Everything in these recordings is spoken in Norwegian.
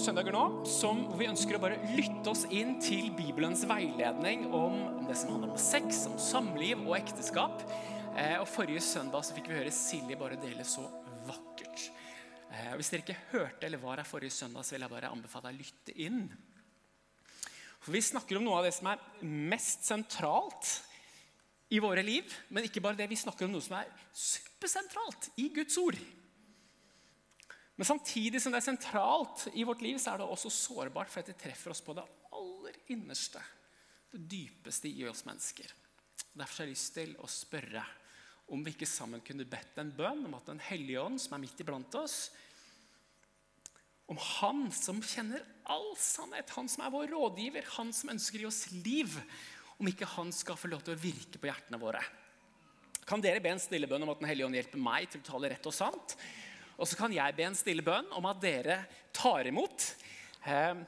søndager nå som, hvor vi ønsker å bare lytte oss inn til Bibelens veiledning om, om det som handler om sex, om samliv og ekteskap. Eh, og Forrige søndag så fikk vi høre Silje bare dele så vakkert. Eh, hvis dere ikke hørte eller var her forrige søndag, så vil jeg bare anbefale deg å lytte inn. For Vi snakker om noe av det som er mest sentralt i våre liv. Men ikke bare det, vi snakker om noe som er supersentralt i Guds ord. Men samtidig som det er sentralt i vårt liv, så er det også sårbart, for at det treffer oss på det aller innerste. Det dypeste i oss mennesker. Derfor har jeg lyst til å spørre om vi ikke sammen kunne bedt en bønn om at Den hellige ånd, som er midt iblant oss, om Han som kjenner all sannhet, Han som er vår rådgiver, Han som ønsker gi oss liv, om ikke Han skal få lov til å virke på hjertene våre. Kan dere be en stille bønn om at Den hellige ånd hjelper meg til å tale rett og sant? Og så kan jeg be en stille bønn om at dere tar imot. Eh,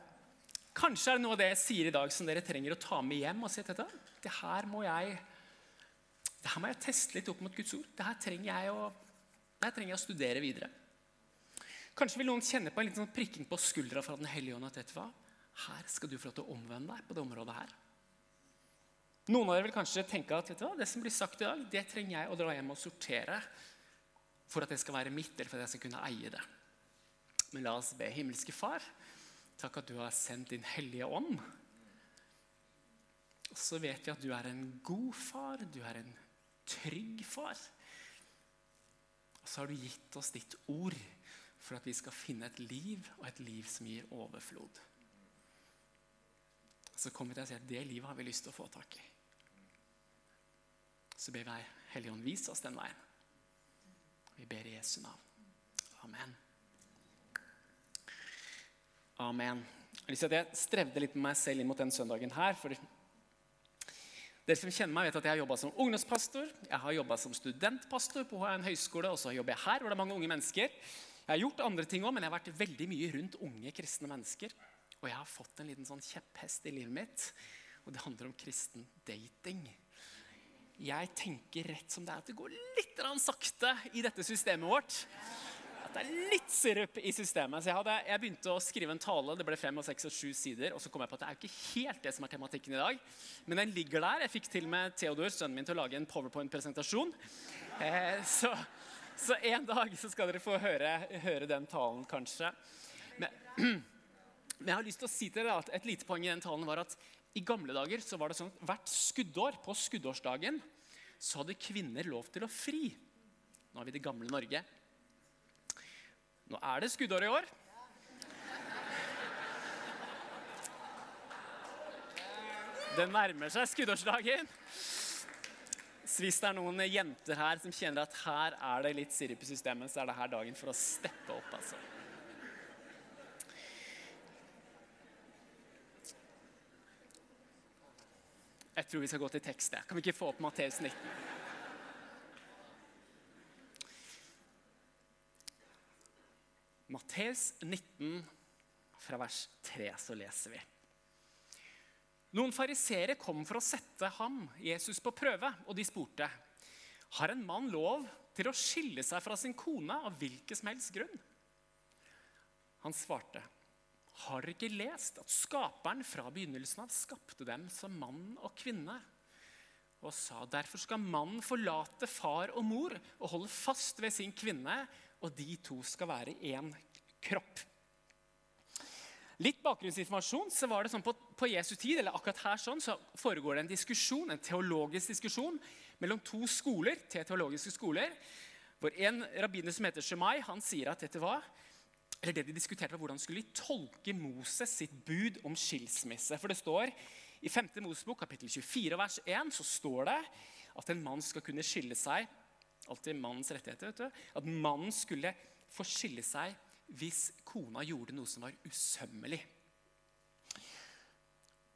kanskje er det noe av det jeg sier i dag som dere trenger å ta med hjem og si dette. Det her må jeg, det her må jeg teste litt opp mot Guds ord. Det her trenger trenger jeg å studere videre. Kanskje vil noen kjenne på en liten sånn prikking på skuldra fra Den hellige ånd. at vet du hva? Her skal du få lov til å omvende deg på det området her. Noen av dere vil kanskje tenke at vet du hva, det som blir sagt i dag, det trenger jeg å dra hjem og sortere for at det skal være mitt, eller for at jeg skal kunne eie det. Men la oss be himmelske Far, takk at du har sendt din hellige ånd. Og så vet vi at du er en god far, du er en trygg far. Og så har du gitt oss ditt ord for at vi skal finne et liv, og et liv som gir overflod. Så kommer vi til å si at det livet har vi lyst til å få tak i. Så ber vi Hellige Ånd, vis oss den veien. Vi ber i Jesu navn. Amen. Amen. Jeg strevde litt med meg selv inn mot den søndagen her. for dere som kjenner meg, vet at Jeg har jobba som ungdomspastor, jeg har jobba som studentpastor på en høyskole, og så jobber jeg her hvor det er mange unge mennesker. Jeg har gjort andre ting òg, men jeg har vært veldig mye rundt unge kristne mennesker. Og jeg har fått en liten sånn kjepphest i livet mitt, og det handler om kristen dating jeg tenker rett som det er at det går litt sakte i dette systemet vårt. At det er litt sirup i systemet. Så jeg, hadde, jeg, begynte å skrive en tale. Det ble fem og seks og sju sider. Og så kom jeg på at det er ikke helt det som er tematikken i dag. Men den ligger der. Jeg fikk til med Theodor, sønnen min, til å lage en powerpoint-presentasjon. Eh, så, så, en dag så skal dere få høre, høre den talen, kanskje. Men, men, jeg har lyst til å si til dere at et lite poeng i den talen var at i gamle dager så var det sånn at hvert skuddår på skuddårsdagen så hadde kvinner lov til å fri. Nå har vi det gamle Norge. Nå er det skuddår i år. Det nærmer seg skuddårsdagen. Hvis det er noen jenter her som kjenner at her er det litt sirup i systemet, så er det her dagen for å steppe opp. altså. Jeg tror vi skal gå til tekstet. Kan vi ikke få opp Matteus 19? Matteus 19, fra vers 3, så leser vi. Noen fariseere kom for å sette ham, Jesus, på prøve, og de spurte har en mann lov til å skille seg fra sin kone av hvilken som helst grunn. Han svarte har dere ikke lest at skaperen fra begynnelsen av skapte dem som mann og kvinne? Og sa derfor skal mannen forlate far og mor og holde fast ved sin kvinne, og de to skal være én kropp. Litt bakgrunnsinformasjon. så var det sånn på, på Jesu tid eller akkurat her sånn, så foregår det en diskusjon, en teologisk diskusjon mellom to skoler, te teologiske skoler. Hvor En rabbiner som heter Shemai, han sier at dette var eller det de diskuterte var Hvordan skulle de tolke Moses sitt bud om skilsmisse? For det står I 5. Mosebok kapittel 24 vers 1 så står det at en mann skal kunne skille seg alltid mannens rettigheter, vet du, at mannen skulle få skille seg hvis kona gjorde noe som var usømmelig.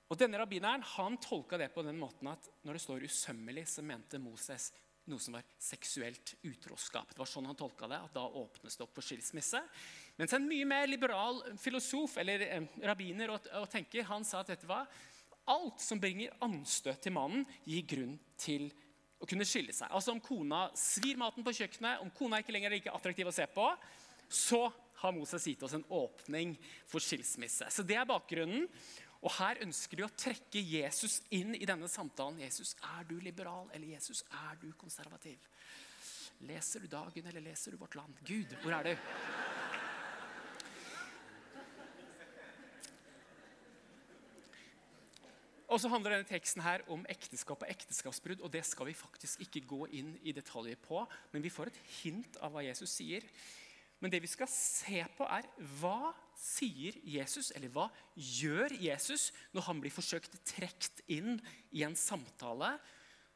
Og denne Rabbineren han tolka det på den måten at når det står 'usømmelig', så mente Moses noe som var seksuelt utroskap. Det var sånn han tolka det, at Da åpnes det opp for skilsmisse. Mens en mye mer liberal filosof eller eh, rabbiner og, og tenker, han sa at dette var alt som bringer anstøt til mannen, gir grunn til å kunne skille seg. Altså Om kona svir maten på kjøkkenet, om kona ikke lenger er like attraktiv å se på, så har Moses gitt oss en åpning for skilsmisse. Så Det er bakgrunnen. Og Her ønsker de å trekke Jesus inn i denne samtalen. Jesus, er du liberal, eller Jesus, er du konservativ? Leser du Dagen, eller leser du Vårt Land? Gud, hvor er du? Og så handler denne teksten her om ekteskap og ekteskapsbrudd. og Det skal vi faktisk ikke gå inn i detaljer på, men vi får et hint av hva Jesus sier. Men det vi skal se på, er hva sier Jesus, eller hva gjør Jesus når han blir forsøkt trukket inn i en samtale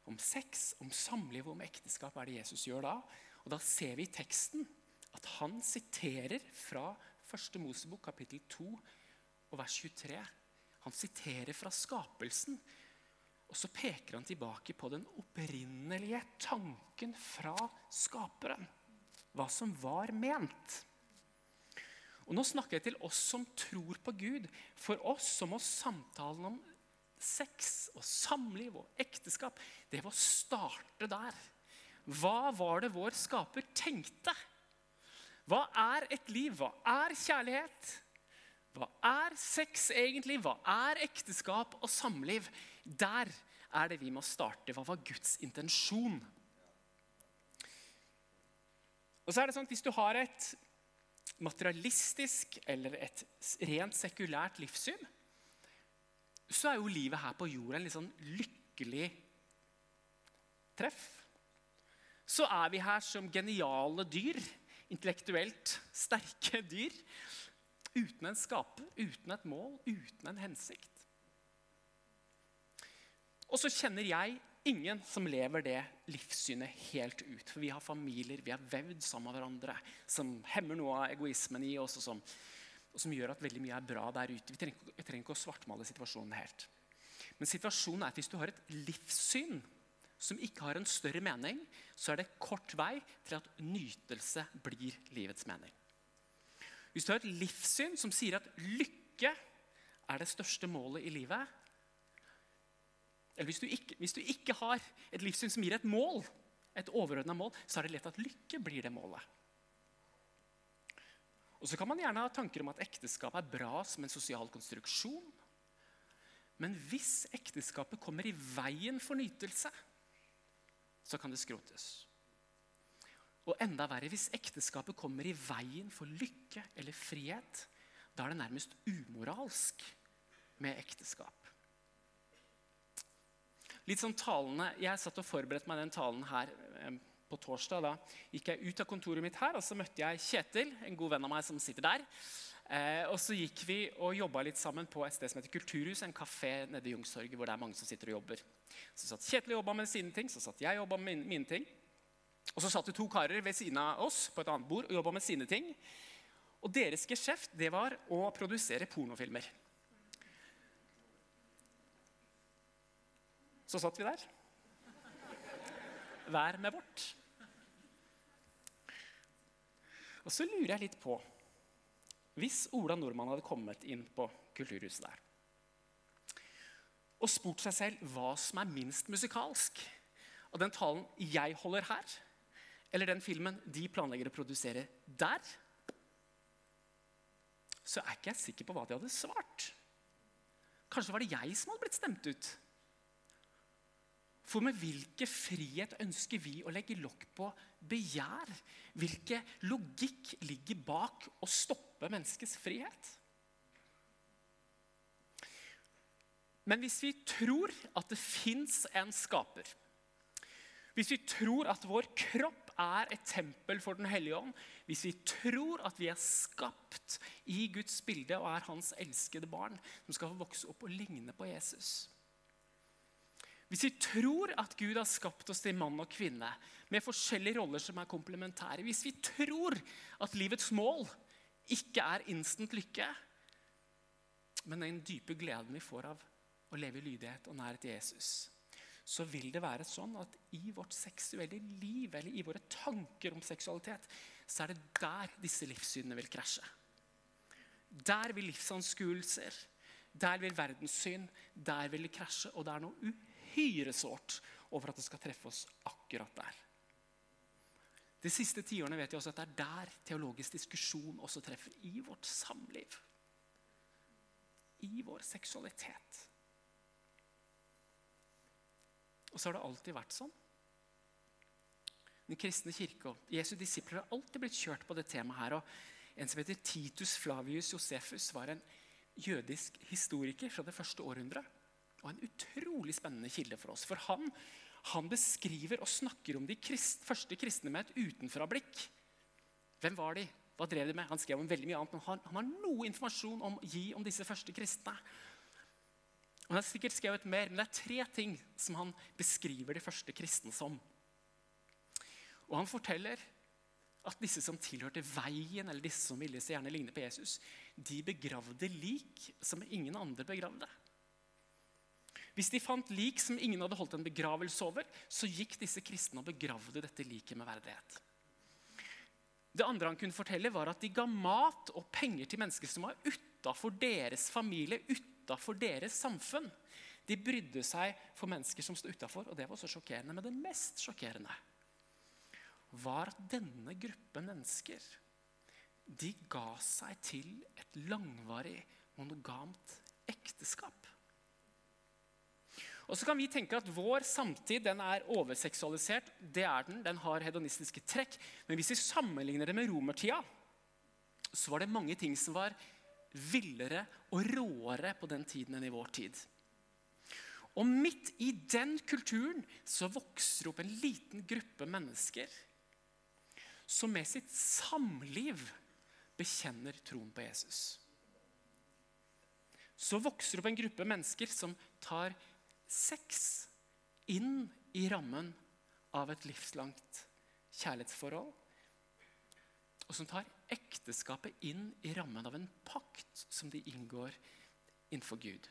om sex, om samliv og om ekteskap? Hva er det Jesus gjør da? Og Da ser vi i teksten at han siterer fra 1. Mosebok kapittel 2 og vers 23. Han siterer fra skapelsen. Og så peker han tilbake på den opprinnelige tanken fra skaperen hva som var ment. Og Nå snakker jeg til oss som tror på Gud. For oss så må samtalen om sex og samliv og ekteskap det må starte der. Hva var det vår skaper tenkte? Hva er et liv? Hva er kjærlighet? Hva er sex egentlig? Hva er ekteskap og samliv? Der er det vi må starte. Hva var Guds intensjon? Og så er det sånn at Hvis du har et materialistisk eller et rent sekulært livssyn, så er jo livet her på jorda en litt sånn lykkelig treff. Så er vi her som geniale dyr, intellektuelt sterke dyr, uten en skaper, uten et mål, uten en hensikt. Og så kjenner jeg ingen som lever det livssynet helt ut. For vi har familier, vi er vevd sammen med hverandre, som hemmer noe av egoismen i oss, og som, og som gjør at veldig mye er bra der ute. Vi trenger, vi trenger ikke å svartmale situasjonen helt. Men situasjonen er at hvis du har et livssyn som ikke har en større mening, så er det kort vei til at nytelse blir livets mening. Hvis du har et livssyn som sier at lykke er det største målet i livet, eller hvis du, ikke, hvis du ikke har et livssyn som gir et mål, et overordna mål, så er det lett at lykke blir det målet. Og Så kan man gjerne ha tanker om at ekteskap er bra som en sosial konstruksjon. Men hvis ekteskapet kommer i veien for nytelse, så kan det skrotes. Og enda verre, hvis ekteskapet kommer i veien for lykke eller frihet, da er det nærmest umoralsk med ekteskap. Litt sånn talene, Jeg satt og forberedte meg den talen her eh, på torsdag. Da gikk jeg ut av kontoret mitt her, og så møtte jeg Kjetil, en god venn av meg som sitter der. Eh, og så gikk vi og jobba litt sammen på et sted som heter Kulturhus, en kafé nede i Youngstorget hvor det er mange som sitter og jobber. Så satt Kjetil og jobba med sine ting, så satt jeg og jobba med mine, ting. Og så satt det to karer ved siden av oss på et annet bord og jobba med sine ting. Og deres geskjeft det var å produsere pornofilmer. Så satt vi der. Hver med vårt. Og så lurer jeg litt på Hvis Ola Nordmann hadde kommet inn på Kulturhuset der og spurt seg selv hva som er minst musikalsk av den talen jeg holder her, eller den filmen de planlegger å produsere der, så er ikke jeg sikker på hva de hadde svart. Kanskje var det jeg som hadde blitt stemt ut. For med hvilken frihet ønsker vi å legge lokk på begjær? Hvilken logikk ligger bak å stoppe menneskets frihet? Men hvis vi tror at det fins en skaper, hvis vi tror at vår kropp er et tempel for Den hellige ånd, hvis vi tror at vi er skapt i Guds bilde og er hans elskede barn som skal få vokse opp og ligne på Jesus, hvis vi tror at Gud har skapt oss til mann og kvinne med forskjellige roller som er komplementære, hvis vi tror at livets mål ikke er instant lykke, men den dype gleden vi får av å leve i lydighet og nærhet til Jesus, så vil det være sånn at i vårt seksuelle liv, eller i våre tanker om seksualitet, så er det der disse livssynene vil krasje. Der vil livsanskuelser, der vil verdenssyn, der vil det krasje. Og det er noe uhyre sårt over at det skal treffe oss akkurat der. De siste tiårene vet jeg også at det er der teologisk diskusjon også treffer. I vårt samliv. I vår seksualitet. Og så har det alltid vært sånn. Den kristne kirke og Jesu disipler har alltid blitt kjørt på det temaet her. og En som heter Titus Flavius Josefus, var en jødisk historiker fra det første århundret. Og en utrolig spennende kilde for oss. For han, han beskriver og snakker om de krist, første kristne med et utenfra-blikk. Hvem var de? Hva drev de med? Han skrev om veldig mye annet, men han, han har noe informasjon om gi om disse første kristne. Han har sikkert skrevet mer, men det er tre ting som han beskriver de første kristne som. Og Han forteller at disse som tilhørte veien, eller disse som ville så gjerne ligne på Jesus, de begravde lik som ingen andre begravde. Hvis de fant lik som ingen hadde holdt en begravelse over, så gikk disse kristne og begravde dette liket med verdighet. Det andre han kunne fortelle var at De ga mat og penger til mennesker som var utafor deres familie, utafor deres samfunn. De brydde seg for mennesker som sto utafor, og det var så sjokkerende. Men det mest sjokkerende var at denne gruppen mennesker de ga seg til et langvarig, monogamt ekteskap. Og så kan vi tenke at Vår samtid den er overseksualisert. Det er den. Den har hedonistiske trekk. Men hvis vi sammenligner det med romertida, så var det mange ting som var villere og råere på den tiden enn i vår tid. Og midt i den kulturen så vokser opp en liten gruppe mennesker som med sitt samliv bekjenner troen på Jesus. Så vokser opp en gruppe mennesker som tar sex inn i rammen av et livslangt kjærlighetsforhold. Og som tar ekteskapet inn i rammen av en pakt som de inngår innenfor Gud.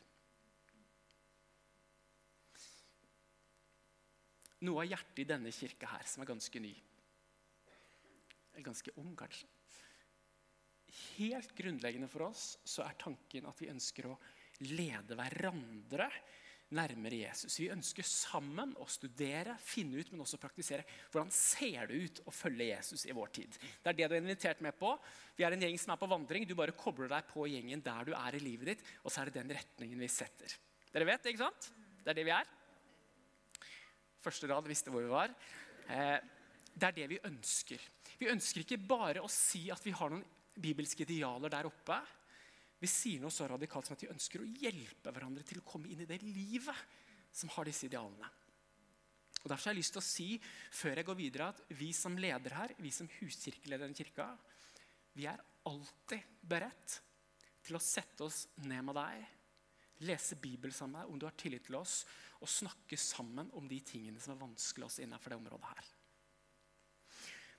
Noe av hjertet i denne kirka her, som er ganske ny, eller ganske ung kanskje Helt grunnleggende for oss så er tanken at vi ønsker å lede hverandre nærmere Jesus. Vi ønsker sammen å studere, finne ut, men også praktisere. Hvordan ser det ut å følge Jesus i vår tid? Det er det du er invitert med på. Vi er en gjeng som er på vandring. Du bare kobler deg på gjengen der du er i livet ditt, og så er det den retningen vi setter. Dere vet, ikke sant? Det er det vi er. Første rad visste hvor vi var. Eh, det er det vi ønsker. Vi ønsker ikke bare å si at vi har noen bibelske idealer der oppe. Vi sier noe så radikalt som at vi ønsker å hjelpe hverandre til å komme inn i det livet som har disse idealene. Og Derfor har jeg lyst til å si før jeg går videre, at vi som leder her, vi som huskirkeleder i kirka, vi er alltid beredt til å sette oss ned med deg, lese Bibelen sammen med deg om du har tillit til oss, og snakke sammen om de tingene som er vanskelig oss innenfor det området her.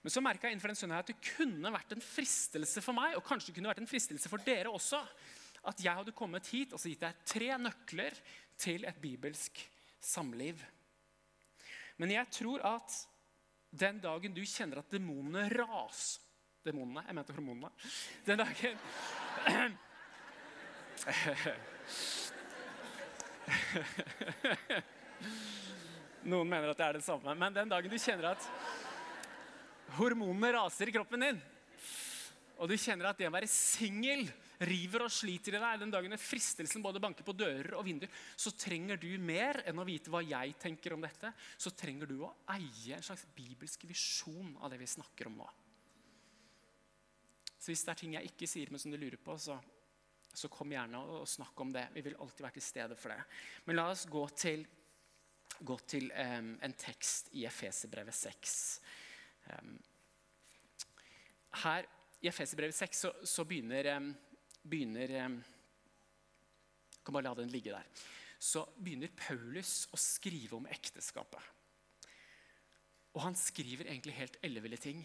Men så merka jeg innenfor den søndagen at det kunne vært en fristelse for meg, og kanskje det kunne vært en fristelse for dere også, at jeg hadde kommet hit og så gitt deg tre nøkler til et bibelsk samliv. Men jeg tror at den dagen du kjenner at demonene ras Demonene? Jeg mente hormonene. Den dagen Noen mener at det er det samme. Men den dagen du kjenner at hormonene raser i kroppen din, og du kjenner at det å være singel river og sliter i deg, den dagen fristelsen både banker på dører og vinduer, så trenger du mer enn å vite hva jeg tenker om dette. Så trenger du å eie en slags bibelsk visjon av det vi snakker om nå. Så hvis det er ting jeg ikke sier, men som du lurer på, så, så kom gjerne og, og snakk om det. Vi vil alltid være til stede for det. Men la oss gå til, gå til um, en tekst i Efeserbrevet 6. Her i Efeserbrevet 6 så, så begynner, begynner Kan bare la den ligge der. Så begynner Paulus å skrive om ekteskapet. Og han skriver egentlig helt elleville ting.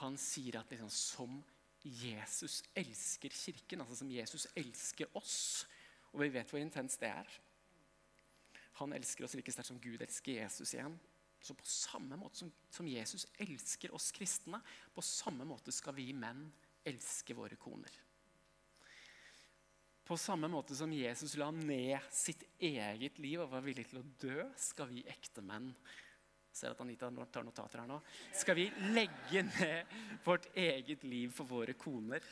Han sier at liksom, som Jesus elsker kirken, altså som Jesus elsker oss Og vi vet hvor intenst det er. Han elsker oss like sterkt som Gud elsker Jesus igjen. Så på samme måte som, som, Jesus elsker oss kristne, på samme måte skal vi menn elske våre koner. På samme måte som Jesus la ned sitt eget liv og var villig til å dø, skal vi ektemenn ser at Anita tar notater her nå. Skal vi legge ned vårt eget liv for våre koner?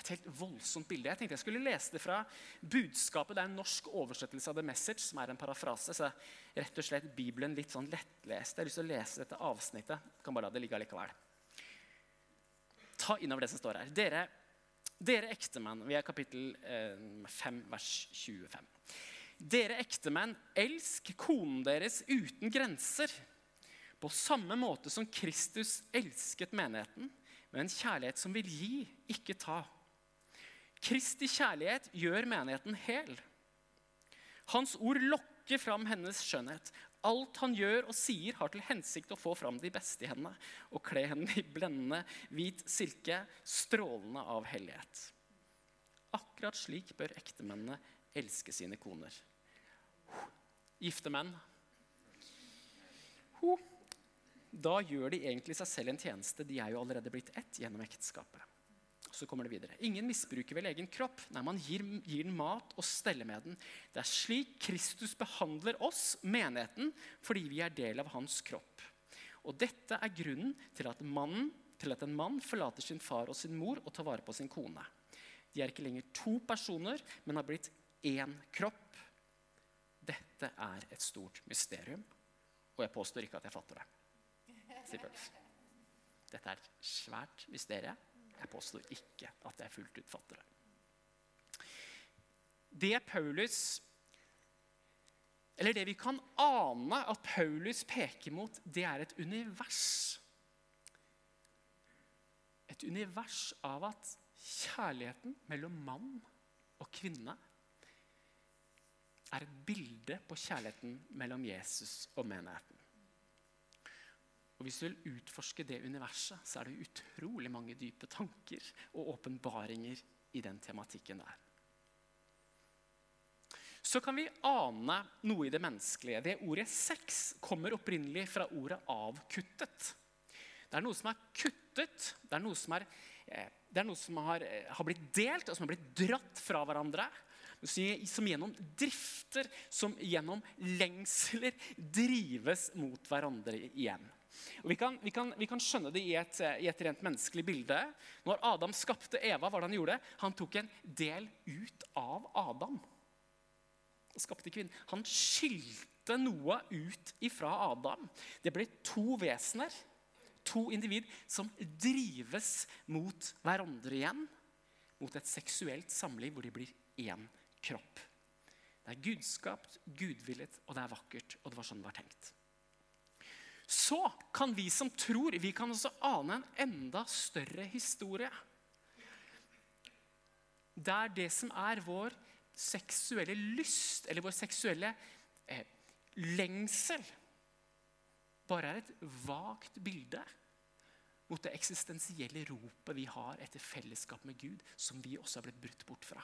Et helt voldsomt bilde. Jeg tenkte jeg skulle lese det fra budskapet. Det er en norsk oversettelse av The Message, som er en parafrase. Så rett og slett Bibelen litt sånn lettlest. Jeg har lyst til å lese dette avsnittet. Jeg Kan bare la det ligge allikevel. Ta innover det som står her. Dere, dere ektemenn, vi er kapittel 5, eh, vers 25. Dere ektemenn, elsk konen deres uten grenser. På samme måte som Kristus elsket menigheten, med en kjærlighet som vil gi, ikke ta. Kristi kjærlighet gjør menigheten hel. Hans ord lokker fram hennes skjønnhet. Alt han gjør og sier, har til hensikt å få fram de beste i henne og kle henne i blendende hvit silke, strålende av hellighet. Akkurat slik bør ektemennene elske sine koner. Gifte menn. Da gjør de egentlig seg selv en tjeneste. De er jo allerede blitt ett gjennom ekteskapet. Så kommer det videre. Ingen misbruker vel egen kropp. Nei, man gir, gir, den mat og steller med den. Det er slik Kristus behandler oss, menigheten, fordi vi er del av hans kropp. Og dette er grunnen til at, mannen, til at en mann forlater sin far og sin mor og tar vare på sin kone. De er ikke lenger to personer, men har blitt én kropp. Dette er et stort mysterium, og jeg påstår ikke at jeg fatter det. Dette er et svært mysterium. Jeg påstår ikke at jeg fullt ut fatter det. Det Paulus Eller det vi kan ane at Paulus peker mot, det er et univers. Et univers av at kjærligheten mellom mann og kvinne er et bilde på kjærligheten mellom Jesus og menigheten. Og Hvis du vil utforske det universet, så er det utrolig mange dype tanker og åpenbaringer i den tematikken der. Så kan vi ane noe i det menneskelige. Det ordet sex kommer opprinnelig fra ordet avkuttet. Det er noe som er kuttet, det er noe som, er, eh, er noe som har, eh, har blitt delt og som har blitt dratt fra hverandre som gjennom drifter, som gjennom lengsler drives mot hverandre igjen. Og vi kan, vi, kan, vi kan, skjønne det i et, i et, rent menneskelig bilde. Når Adam skapte Eva, hva han gjorde? Han tok en del ut av Adam. Og skapte kvinnen. Han skilte noe ut ifra Adam. Det ble to vesener, to individ, som drives mot hverandre igjen. Mot et seksuelt samliv hvor de blir én kropp. Det er gudskapt, gudvillet, og det er vakkert. Og det var sånn det var tenkt så kan vi som tror, vi kan også ane en enda større historie. Der det som er vår seksuelle lyst, eller vår seksuelle eh, lengsel, bare er et vagt bilde mot det eksistensielle ropet vi har etter fellesskap med Gud, som vi også har blitt brutt bort fra.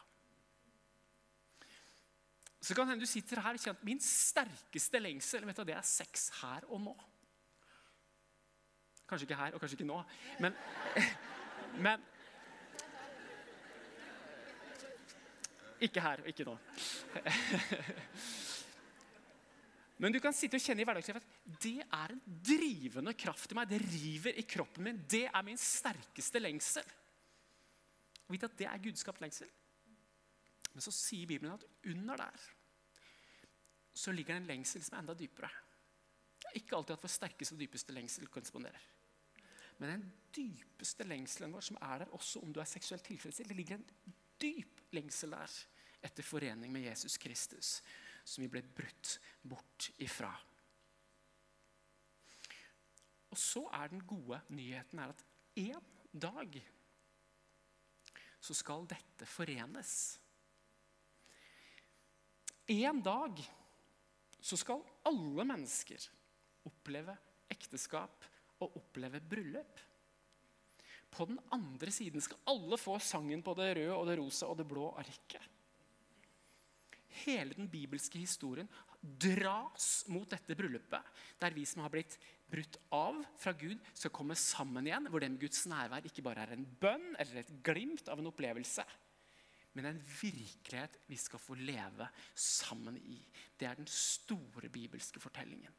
Så kan hende du sitter her og kjenner at min sterkeste lengsel vet du, det er sex her og nå. Kanskje ikke her, og kanskje ikke nå. Men, men Ikke her og ikke nå. Men du kan sitte og kjenne i hverdagslivet at det er en drivende kraft i meg. Det river i kroppen min. Det er min sterkeste lengsel. Og vite at det er gudskapt lengsel. Men så sier Bibelen at under der så ligger det en lengsel som er enda dypere. Ikke alltid at vår sterkeste og dypeste lengsel korresponderer. Men den dypeste lengselen vår, som er der også om du er seksuelt tilfredsstilt, det ligger en dyp lengsel der etter forening med Jesus Kristus, som vi ble brutt bort ifra. Og så er den gode nyheten her at en dag så skal dette forenes. En dag så skal alle mennesker oppleve ekteskap å oppleve bryllup. På den andre siden skal alle få sangen på det røde og det rosa og det blå arket. Hele den bibelske historien dras mot dette bryllupet, der vi som har blitt brutt av fra Gud, skal komme sammen igjen, hvor det med Guds nærvær ikke bare er en bønn eller et glimt av en opplevelse, men en virkelighet vi skal få leve sammen i. Det er den store bibelske fortellingen.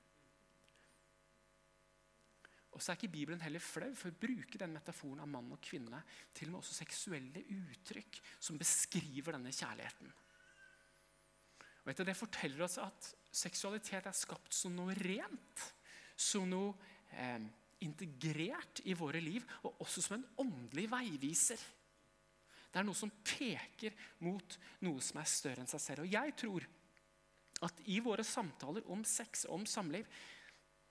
Og så er ikke Bibelen heller flau for å bruke den metaforen av mann og kvinne til og med også seksuelle uttrykk som beskriver denne kjærligheten. Og etter Det forteller oss at seksualitet er skapt som noe rent, som noe eh, integrert i våre liv, og også som en åndelig veiviser. Det er noe som peker mot noe som er større enn seg selv. Og jeg tror at i våre samtaler om sex og om samliv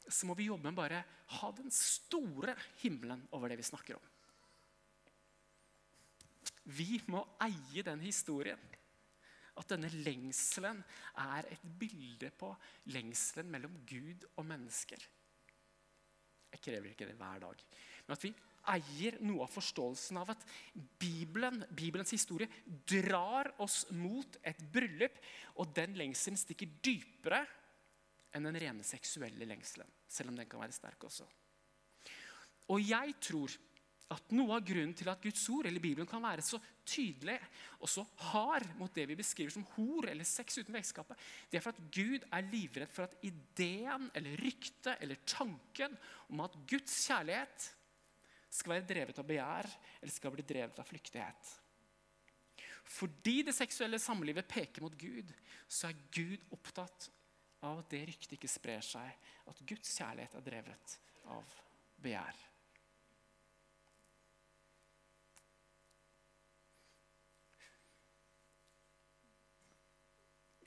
så må vi jobbe med bare ha den store himmelen over det vi snakker om. Vi må eie den historien. At denne lengselen er et bilde på lengselen mellom Gud og mennesker. Jeg krever ikke det hver dag. Men at vi eier noe av forståelsen av at Bibelen, Bibelens historie drar oss mot et bryllup, og den lengselen stikker dypere enn den rene seksuelle lengselen. Selv om den kan være sterk også. Og jeg tror at noe av grunnen til at Guds ord eller Bibelen kan være så tydelig og så hard mot det vi beskriver som hor eller sex uten vekskapet, det er for at Gud er livredd for at ideen eller ryktet eller tanken om at Guds kjærlighet skal være drevet av begjær eller skal bli drevet av flyktighet. Fordi det seksuelle samlivet peker mot Gud, så er Gud opptatt av at det ryktet ikke sprer seg, at Guds kjærlighet er drevet av begjær.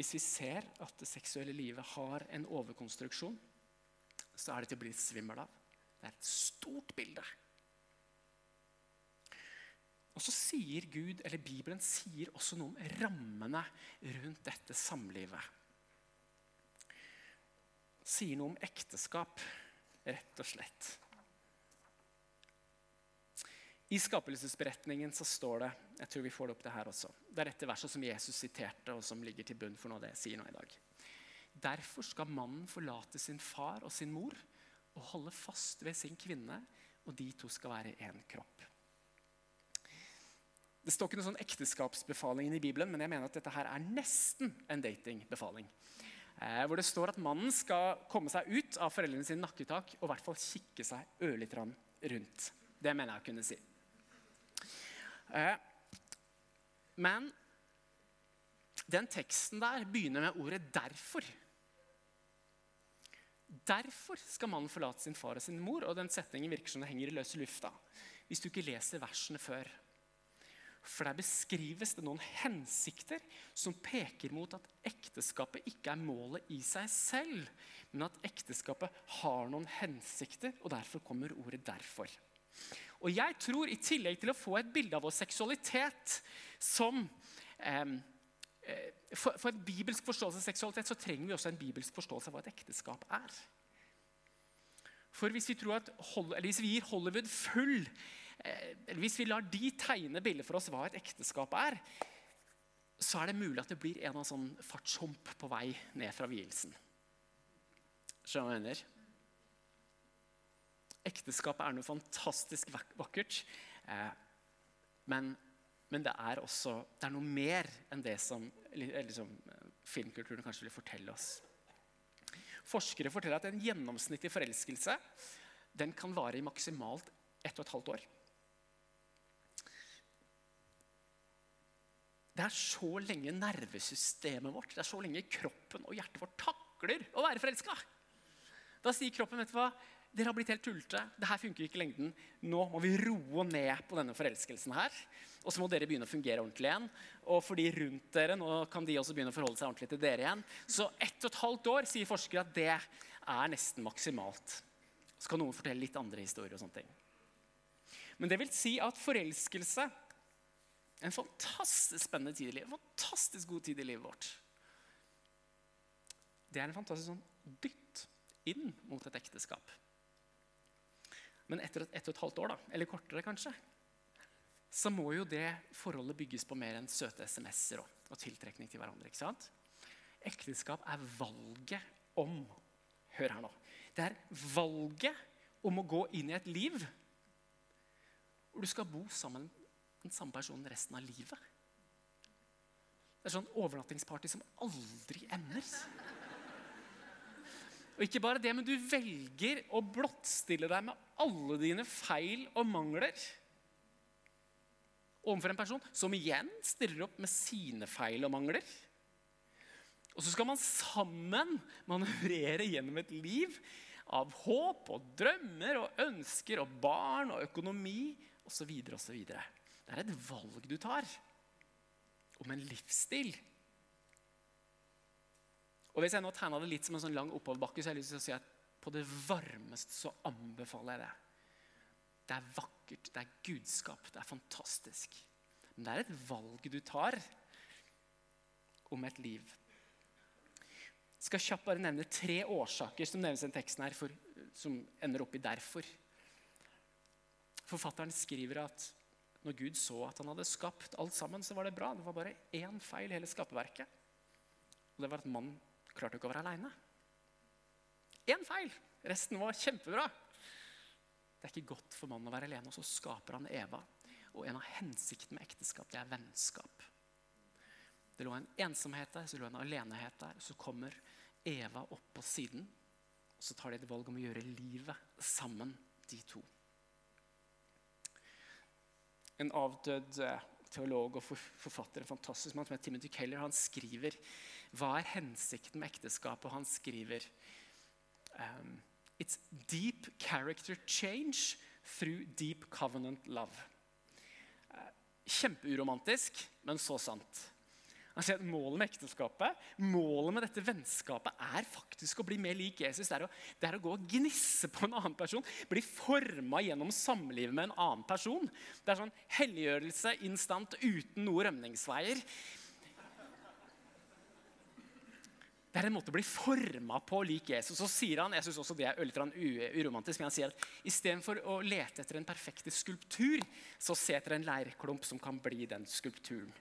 Hvis vi ser at det seksuelle livet har en overkonstruksjon, så er det til å bli svimmel av. Det er et stort bilde. Og så sier Gud, eller Bibelen sier også noe om rammene rundt dette samlivet. Sier noe om ekteskap, rett og slett. I skapelsesberetningen så står det jeg tror vi får det opp det her også, det er dette verset som Jesus siterte, og som ligger til bunn for noe det jeg sier nå i dag. Derfor skal mannen forlate sin far og sin mor og holde fast ved sin kvinne, og de to skal være én kropp. Det står ikke noe sånn ekteskapsbefaling i Bibelen, men jeg mener at dette her er nesten en datingbefaling. Eh, hvor det står at mannen skal komme seg ut av foreldrene sine nakketak og i hvert fall kikke seg ørlite grann rundt. Det mener jeg å kunne si. Eh, men den teksten der begynner med ordet 'derfor'. Derfor skal mannen forlate sin far og sin mor. og den setningen virker som det henger i løse lufta hvis du ikke leser versene før. For der beskrives det noen hensikter som peker mot at ekteskapet ikke er målet i seg selv, men at ekteskapet har noen hensikter, og derfor kommer ordet 'derfor'. Og jeg tror, i tillegg til å få et bilde av vår seksualitet som eh, for, for, en bibelsk forståelse av seksualitet så trenger vi også en bibelsk forståelse av hva et ekteskap er. For hvis vi, at, hvis vi gir Hollywood full Hvis vi lar de tegne bildet for oss hva et ekteskap er, så er det mulig at det blir en av sånn fartshump på vei ned fra vielsen. Skjønner du hva jeg mener? Ekteskapet er noe fantastisk vakkert. Eh, men, men, det er også det er noe mer enn det som liksom, filmkulturen kanskje vil fortelle oss. Forskere forteller at en gjennomsnittlig forelskelse den kan vare i maksimalt ett og et halvt år. Det er så lenge nervesystemet vårt, det er så lenge kroppen og hjertet vårt takler å være forelska. Da sier kroppen vet du hva, dere har blitt helt tullete. Det her funker ikke i lengden. Nå må vi roe ned på denne forelskelsen her. Og så må dere begynne å fungere ordentlig igjen. Og for de rundt dere, nå kan de også begynne å forholde seg ordentlig til dere igjen. Så ett og et halvt år sier forskere at det er nesten maksimalt. Så kan noen fortelle litt andre historier og sånne ting. Men det vil si at forelskelse en fantastisk spennende tid i livet. En fantastisk god tid i livet vårt. Det er en fantastisk sånn dytt inn mot et ekteskap. Men etter ett og et halvt år, da, eller kortere kanskje, så må jo det forholdet bygges på mer enn søte SMS-er og, og, tiltrekning til hverandre. ikke sant? Ekteskap er valget om Hør her nå. Det er valget om å gå inn i et liv hvor du skal bo sammen den samme personen resten av livet. Det er sånn overnattingsparty som aldri ender. Og ikke bare det, men du velger å blottstille deg med alle dine feil og mangler overfor en person som igjen stiller opp med sine feil og mangler. Og så skal man sammen manøvrere gjennom et liv av håp og drømmer og ønsker og barn og økonomi osv. osv. Det er et valg du tar om en livsstil. Og Hvis jeg nå tegna det litt som en sånn lang oppoverbakke, så har jeg lyst til å si at på det varmeste så anbefaler jeg det. Det er vakkert, det er gudskap, det er fantastisk. Men det er et valg du tar om et liv. Jeg skal kjapt bare nevne tre årsaker som nevnes i den teksten her, for, som ender opp i 'derfor'. Forfatteren skriver at når Gud så at han hadde skapt alt sammen, så var det bra. Det var bare én feil i hele skaperverket. Og det var at mannen klarte ikke å være aleine. Én feil! Resten var kjempebra. Det er ikke godt for mannen å være alene, og så skaper han Eva. Og en av hensiktene med ekteskap det er vennskap. Det lå en ensomhet der, så lå en alenehet der. Så kommer Eva opp på siden, og så tar de et valg om å gjøre livet sammen, de to. En avdød eh, teolog og forfatter, en fantastisk mann som heter Timothy Keller, han skriver hva er hensikten med ekteskapet. Og han skriver um, It's deep character change through deep covenant love. Uh, kjempeuromantisk, men så sant. Altså, målet med ekteskapet, målet med dette vennskapet er faktisk å bli mer lik Jesus. Det er, å, det er å gå og gnisse på en annen person. Bli forma gjennom samlivet med en annen person. Det er sånn helliggjørelse instant uten noe rømningsveier. Det er en måte å bli forma på lik Jesus. Så sier han jeg synes også det er litt uromantisk, men han sier at istedenfor å lete etter en perfekte skulptur, så se etter en leirklump som kan bli den skulpturen.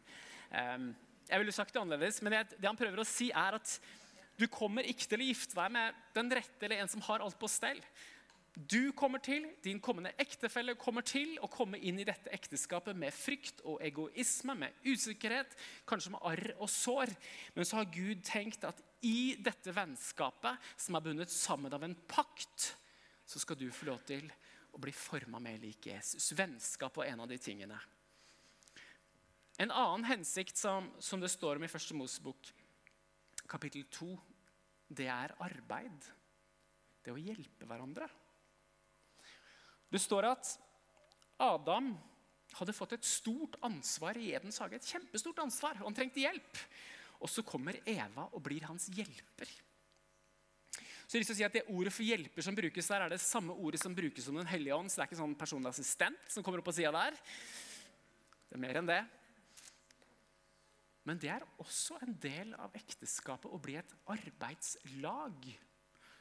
Um, jeg ville sagt det annerledes, men det, han prøver å si, er at du kommer ikke til å gifte deg med den rette eller en som har alt på stell. Du kommer til, din kommende ektefelle kommer til å komme inn i dette ekteskapet med frykt og egoisme, med usikkerhet, kanskje med arr og sår. Men så har Gud tenkt at i dette vennskapet, som er bundet sammen av en pakt, så skal du få lov til å bli forma mer lik Jesus. Vennskap var en av de tingene. En annen hensikt som, som det står om i Første Mosebok, kapittel 2, det er arbeid. Det å hjelpe hverandre. Det står at Adam hadde fått et stort ansvar i Edens hage. Et kjempestort ansvar, og han trengte hjelp. Og så kommer Eva og blir hans hjelper. Så jeg vil si at Det ordet for hjelper som brukes der, er det samme ordet som brukes om Den hellige ånd. Så det er ikke sånn personlig assistent som kommer opp på sida der. Det er mer enn det. Men det er også en del av ekteskapet å bli et arbeidslag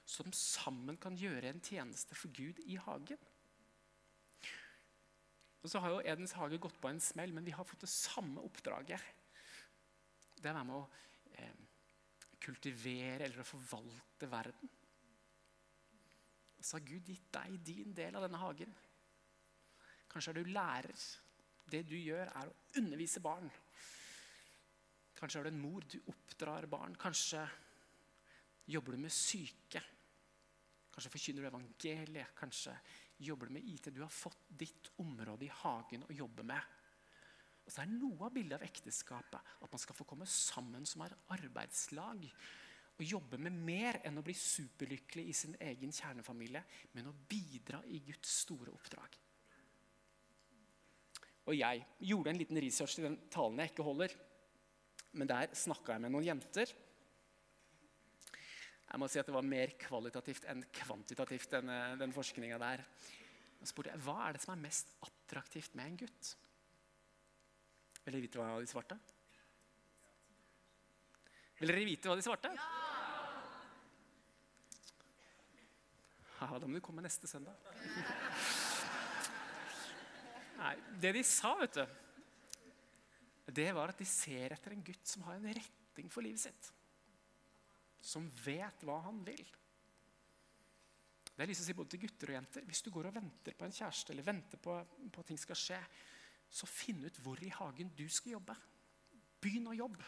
som sammen kan gjøre en tjeneste for Gud i hagen. Og så har jo Edens hage gått på en smell, men vi har fått det samme oppdraget. Det er å være med å eh, kultivere eller å forvalte verden. Så har Gud gitt deg din del av denne hagen. Kanskje er du lærer. Det du gjør, er å undervise barn. Kanskje er du en mor. Du oppdrar barn. Kanskje jobber du med syke. Kanskje forkynner du evangeliet. Kanskje jobber du med IT. Du har fått ditt område i hagen å jobbe med. Og så er Noe av bildet av ekteskapet at man skal få komme sammen som er arbeidslag. Og jobbe med mer enn å bli superlykkelig i sin egen kjernefamilie, men å bidra i Guds store oppdrag. Og jeg gjorde en liten research til den talen jeg ikke holder. Men der snakka jeg med noen jenter. Jeg må si at Det var mer kvalitativt enn kvantitativt, den, den forskninga der. Jeg spurte hva er det som er mest attraktivt med en gutt. Vil dere vite hva de svarte? Vil dere vite hva de svarte? Ja! ja da må du komme neste søndag. Nei, det de sa, vet du, det var at de ser etter en gutt som har en retning for livet sitt som vet hva han vil. Det er lyst til å si både til gutter og jenter. Hvis du går og venter på en kjæreste eller venter på at ting skal skje, så finn ut hvor i hagen du skal jobbe. Begynn å jobbe.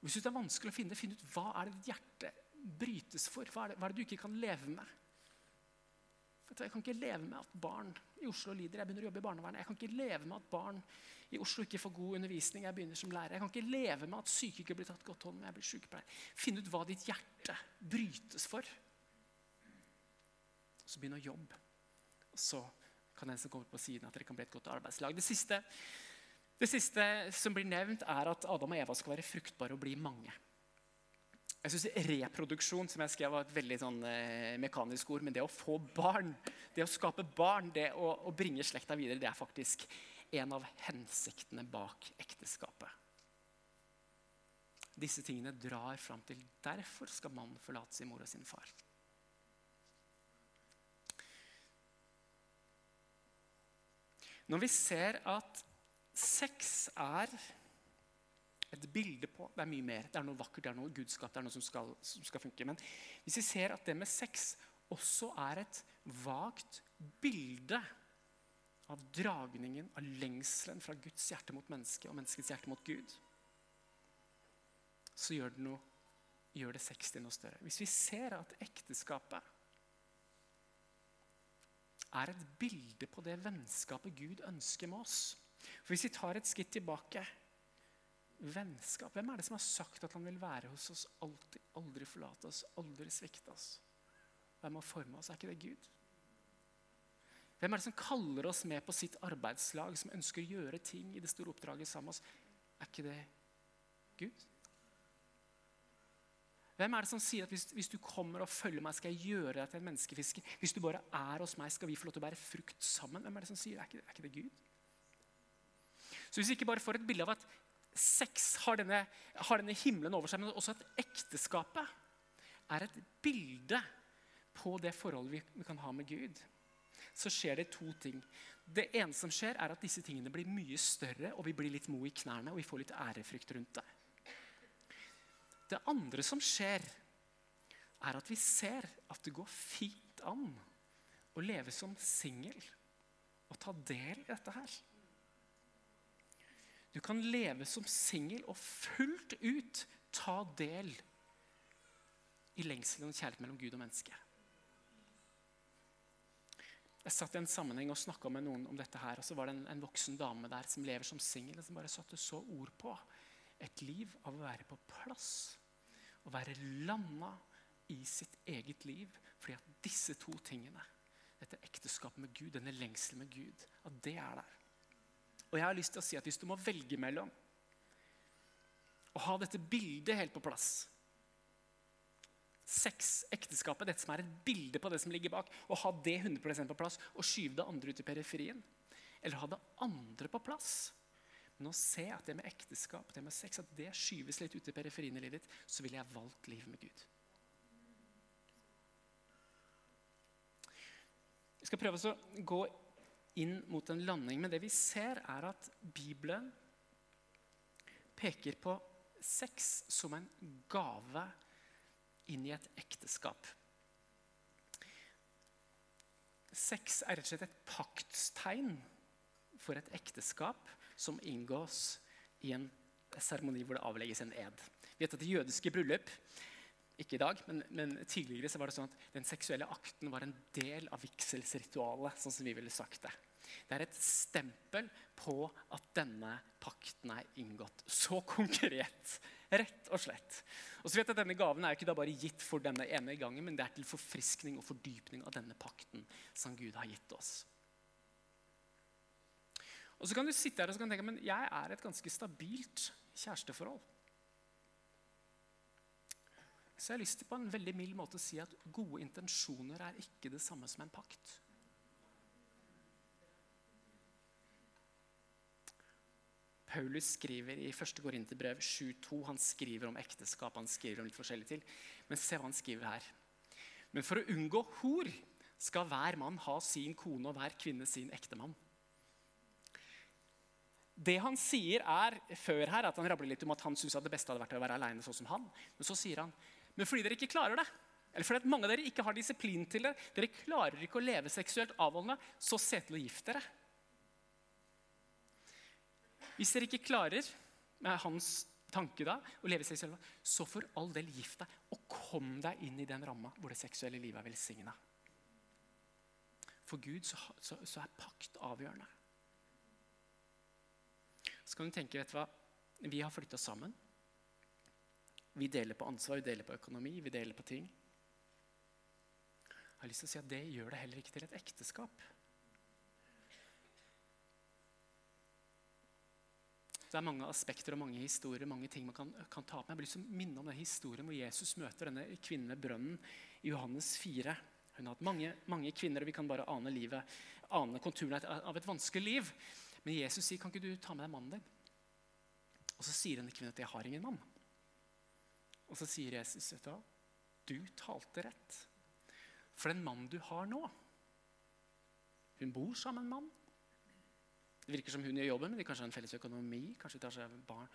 Og hvis det er vanskelig å finne, finn ut hva er det ditt hjerte brytes for? Hva er, det, hva er det du ikke kan leve med? Jeg kan ikke leve med at barn i Oslo lider. Jeg begynner å jobbe i barnevernet. Jeg kan ikke leve med at barn i Oslo ikke får god undervisning. Jeg begynner som lærer. Jeg kan ikke leve med at syke ikke blir tatt godt hånd om jeg blir sykepleier. Finn ut hva ditt hjerte brytes for. Så begynn å jobbe. Så kan den som kommer på siden, at dere kan bli et godt arbeidslag. Det siste, det siste som blir nevnt, er at Adam og Eva skal være fruktbare og bli mange. Jeg synes Reproduksjon som jeg skrev var et veldig sånn, eh, mekanisk ord, men det å få barn, det å skape barn, det å, å bringe slekta videre, det er faktisk en av hensiktene bak ekteskapet. Disse tingene drar fram til derfor skal mannen forlate sin mor og sin far. Når vi ser at sex er et bilde på Det er mye mer. Det er noe vakkert, det er noe gudskap, det er noe som skal, som skal funke. Men hvis vi ser at det med sex også er et vagt bilde av dragningen, av lengselen fra Guds hjerte mot mennesket og menneskets hjerte mot Gud, så gjør det, noe, gjør det sex til noe større. Hvis vi ser at ekteskapet er et bilde på det vennskapet Gud ønsker med oss For Hvis vi tar et skritt tilbake Vennskap Hvem er det som har sagt at han vil være hos oss alltid, aldri forlate oss, aldri svikte oss? Hvem har forma oss? Er ikke det Gud? Hvem er det som kaller oss med på sitt arbeidslag, som ønsker å gjøre ting i det store oppdraget sammen med oss? Er ikke det Gud? Hvem er det som sier at hvis, hvis, du kommer og følger meg, skal jeg gjøre deg til en menneskefisker? Hvis du bare er hos meg, skal vi få lov til å bære frukt sammen? Hvem er det som sier? Er ikke, er ikke det Gud? Så hvis vi ikke bare får et bilde av at sex har denne, har denne himmelen over seg, men også at ekteskapet er et bilde på det forholdet vi, vi kan ha med Gud, så skjer det to ting. Det ene som skjer, er at disse tingene blir mye større, og vi blir litt mo i knærne, og vi får litt ærefrykt rundt det. Det andre som skjer, er at vi ser at det går fint an å leve som singel og ta del i dette her. Du kan leve som singel og fullt ut ta del i lengselen og kjærlighet mellom Gud og menneske. Jeg satt i en sammenheng og snakka med noen om dette. her, og Så var det en, en voksen dame der som lever som singel, som bare satte så ord på et liv av å være på plass. Å være landa i sitt eget liv. Fordi at disse to tingene, dette ekteskapet med Gud, denne lengselen med Gud, at det er der. Og jeg har lyst til å si at hvis du må velge mellom å ha dette bildet helt på plass sex, ekteskapet, dette som er et bilde på det som ligger bak, og ha det 100% på plass og skyve det andre ut i periferien. Eller ha det andre på plass. Men å se at det med ekteskap, det med sex, at det skyves litt ut i periferien i livet ditt, så ville jeg valgt livet med Gud. Vi skal prøve å gå inn mot en landing, men det vi ser, er at Bibelen peker på sex som en gave inn i et ekteskap. Sex er rett og slett et paktstegn for et ekteskap som inngås i en seremoni hvor det avlegges en ed. Vi vet at I jødiske bryllup ikke i dag, men, men, tidligere så var det sånn at den seksuelle akten var en del av vigselsritualet. sånn som vi ville sagt Det Det er et stempel på at denne pakten er inngått. Så konkret Rett og slett. Og så vet jeg at Denne gaven er ikke da bare gitt for denne ene gangen, men det er til forfriskning og fordypning av denne pakten som Gud har gitt oss. Og Så kan du sitte her og tenke men jeg er et ganske stabilt kjæresteforhold. Så jeg har lyst til på en veldig mild måte å si at gode intensjoner er ikke det samme som en pakt. Paulus skriver i 1. Korinterbrev 7,2. Han skriver om ekteskap, han skriver om litt forskjellig til. Men se hva han skriver her. Men for å unngå hor skal hver mann ha sin kone og hver kvinne sin ektemann. Det han sier er før her, at han rabler litt om at han syns det beste hadde vært å være aleine sånn som han. Men så sier han men fordi dere ikke klarer det, eller fordi mange av dere ikke har disiplin til det, dere klarer ikke å leve seksuelt avholdende, så se til å gifte dere. Hvis dere ikke klarer med hans tanke da, å leve seksuelt, så for all del gift deg. Og kom deg inn i den ramma hvor det seksuelle livet er velsigna. For Gud så, så, så, er pakt avgjørende. Så kan du tenke, vet du hva, vi har flytta sammen. Vi deler på ansvar, vi deler på økonomi, vi deler på ting. Jeg har lyst til å si at Det gjør det heller ikke til et ekteskap. Det er mange aspekter og mange historier mange ting man kan, kan ta opp. Jeg har lyst til å minne om den historien hvor Jesus møter denne kvinnen ved brønnen i Johannes 4. Hun har hatt mange, mange kvinner, og vi kan bare ane livet, ane konturene av et vanskelig liv. Men Jesus sier, 'Kan ikke du ta med deg mannen din?' Og så sier denne kvinnen at 'jeg har ingen mann'. Og så sier Jesus, vet du hva, du talte rett. For den mannen du har nå Hun bor sammen med en mann. Det virker som hun gjør jobben, men de kanskje har en felles økonomi. kanskje de tar seg barn.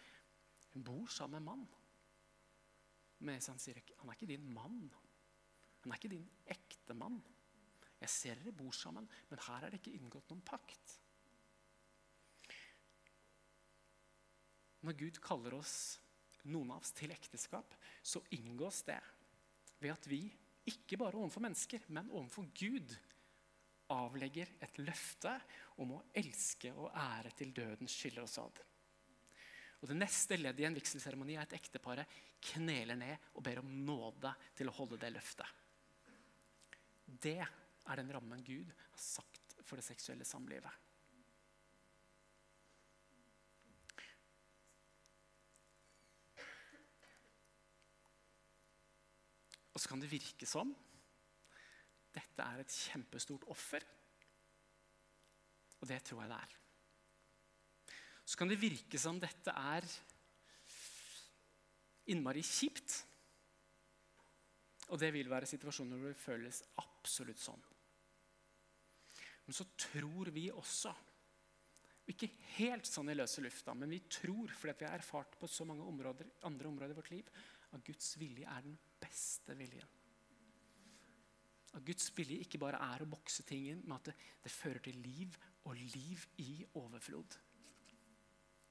Hun bor sammen med en mann. Men han sier han er ikke din mann. Han er ikke din ekte mann. Jeg ser dere bor sammen, men her er det ikke inngått noen pakt. Når Gud kaller oss noen av oss til ekteskap, så inngås det ved at vi, ikke bare overfor mennesker, men overfor Gud, avlegger et løfte om å elske og ære til døden skiller oss ad. Og Det neste leddet i en vigselseremoni er at ekteparet kneler ned og ber om nåde til å holde det løftet. Det er den rammen Gud har sagt for det seksuelle samlivet. Og så kan det virke som dette er et kjempestort offer. Og det tror jeg det er. Så kan det virke som dette er innmari kjipt. Og det vil være situasjoner hvor det føles absolutt sånn. Men så tror vi også, ikke helt sånn i løse lufta, men vi tror fordi vi har erfart på så mange områder, andre områder i vårt liv, at Guds vilje er den beste viljen. At Guds vilje ikke bare er å bokse ting inn, men at det, det fører til liv og liv i overflod.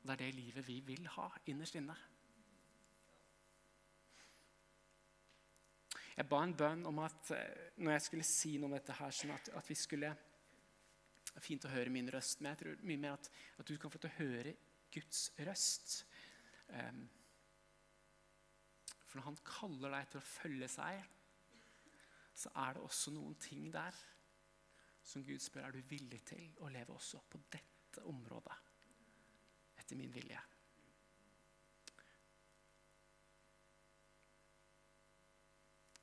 Det er det livet vi vil ha innerst inne. Jeg ba en bønn om at eh, når jeg skulle si noe om dette her, sånn at, at vi skulle Det er fint å høre min røst, men jeg tror mye mer at, at du kan få til å høre Guds røst. Um, for når han kaller deg til å følge seg, så er det også noen ting der som Gud spør er du villig til å leve også på dette området etter min vilje.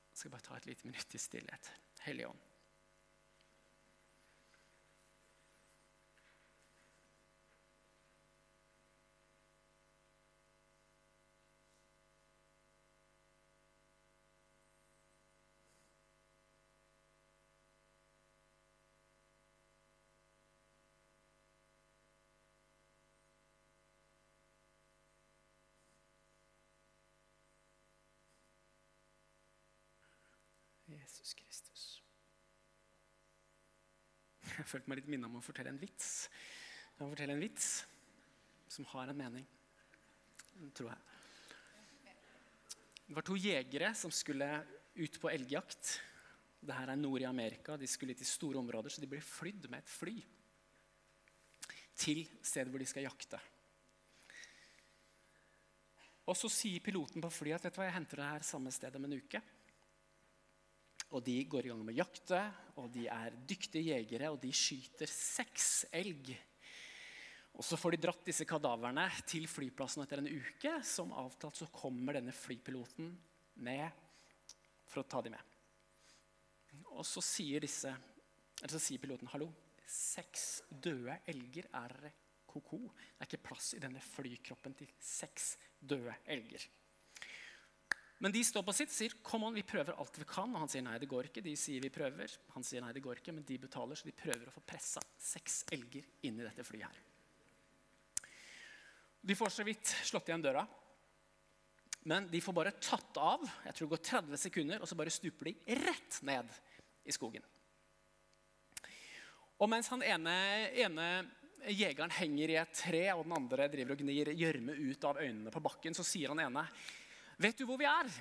Jeg skal bare ta et lite minutt i stillhet. Hellige Ånd. Jesus Kristus. Jeg følte meg litt minnet om å fortelle en vits. Jeg må fortelle en vits som har en mening, tror jeg. Det var to jegere som skulle ut på elgjakt. Dette er nord i Amerika. De skulle til store områder, så de ble flydd med et fly til stedet hvor de skal jakte. Og Så sier piloten på flyet at vet du hva, jeg henter det her samme sted om en uke. Og de går i gang med å jakte, og de er dyktige jegere, og de skyter seks elg. Og Så får de dratt disse kadaverne til flyplassen etter en uke. Som avtalt så kommer denne flypiloten ned for å ta dem med. Og så sier, disse, så sier piloten hallo, seks døde elger er ko-ko. Det er ikke plass i denne flykroppen til seks døde elger. Men de står på sitt og sier kom on, vi prøver alt vi kan. Og han sier nei, det går ikke. De sier vi prøver. Han sier nei, det går ikke, men de betaler, så de prøver å få pressa seks elger inn i dette flyet her. De får så vidt slått igjen døra. Men de får bare tatt av. Jeg tror det går 30 sekunder, og så bare stuper de rett ned i skogen. Og mens han ene, ene jegeren henger i et tre, og den andre driver og gnir gjørme ut av øynene på bakken, så sier han ene Vet du hvor vi er?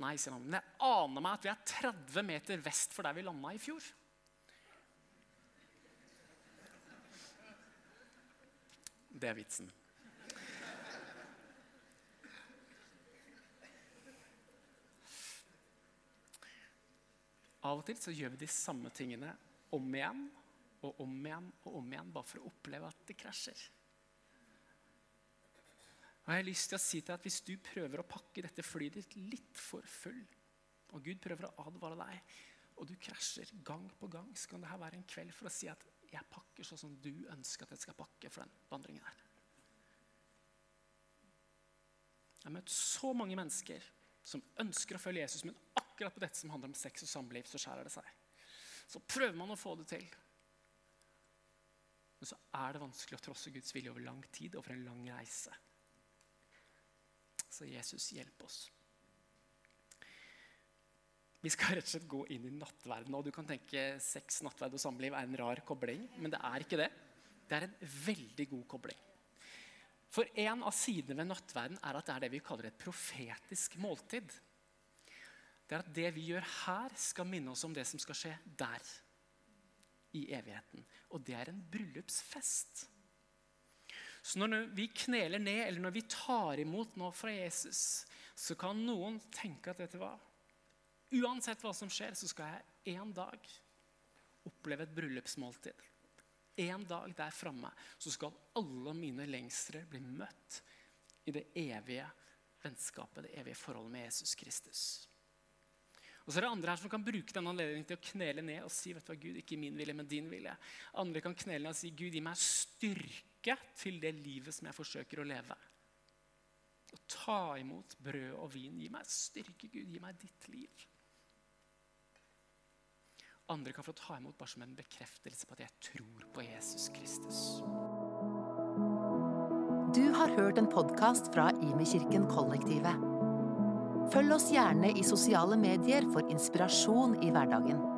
Nei, sier han. Men jeg aner meg at vi er 30 meter vest for der vi landa i fjor. Det er vitsen. Av og til så gjør vi de samme tingene om igjen og om igjen og om igjen bare for å oppleve at det krasjer. Og jeg har lyst til å si til deg at Hvis du prøver å pakke dette flyet ditt litt for full, og Gud prøver å advare deg, og du krasjer gang på gang, så kan dette være en kveld for å si at jeg pakker sånn som du ønsker at jeg skal pakke for den vandringen her. Jeg har møtt så mange mennesker som ønsker å følge Jesus, men akkurat på dette som handler om sex og samliv, så skjærer det seg. Så prøver man å få det til. Men så er det vanskelig å trosse Guds vilje over lang tid, over en lang reise. Så Jesus, hjelp oss. Vi skal rett og slett gå inn i nattverdenen. Og du kan tenke sex, nattverd og samliv er en rar kobling, men det er ikke det. Det er en veldig god kobling. For en av sidene ved nattverden er at det er det vi kaller et profetisk måltid. Det er at det vi gjør her, skal minne oss om det som skal skje der. I evigheten. Og det er en bryllupsfest. Så når vi kneler ned, eller når vi tar imot noe fra Jesus, så kan noen tenke at dette var Uansett hva som skjer, så skal jeg en dag oppleve et bryllupsmåltid. En dag der framme så skal alle mine lengsler bli møtt i det evige vennskapet, det evige forholdet med Jesus Kristus. Og så er det andre her som kan bruke denne anledningen til å knele ned og si vet du hva, Gud, ikke min vilje, men din vilje. Andre kan knele ned og si Gud, gi meg styrke til det livet som jeg forsøker å leve. Og ta imot brød og vin. Gi meg styrke, Gud. Gi meg ditt liv. Andre kan få ta imot bare som en bekreftelse på at jeg tror på Jesus Kristus. Du har hørt en podkast fra Imekirken Kollektivet. Følg oss gjerne i sosiale medier for inspirasjon i hverdagen.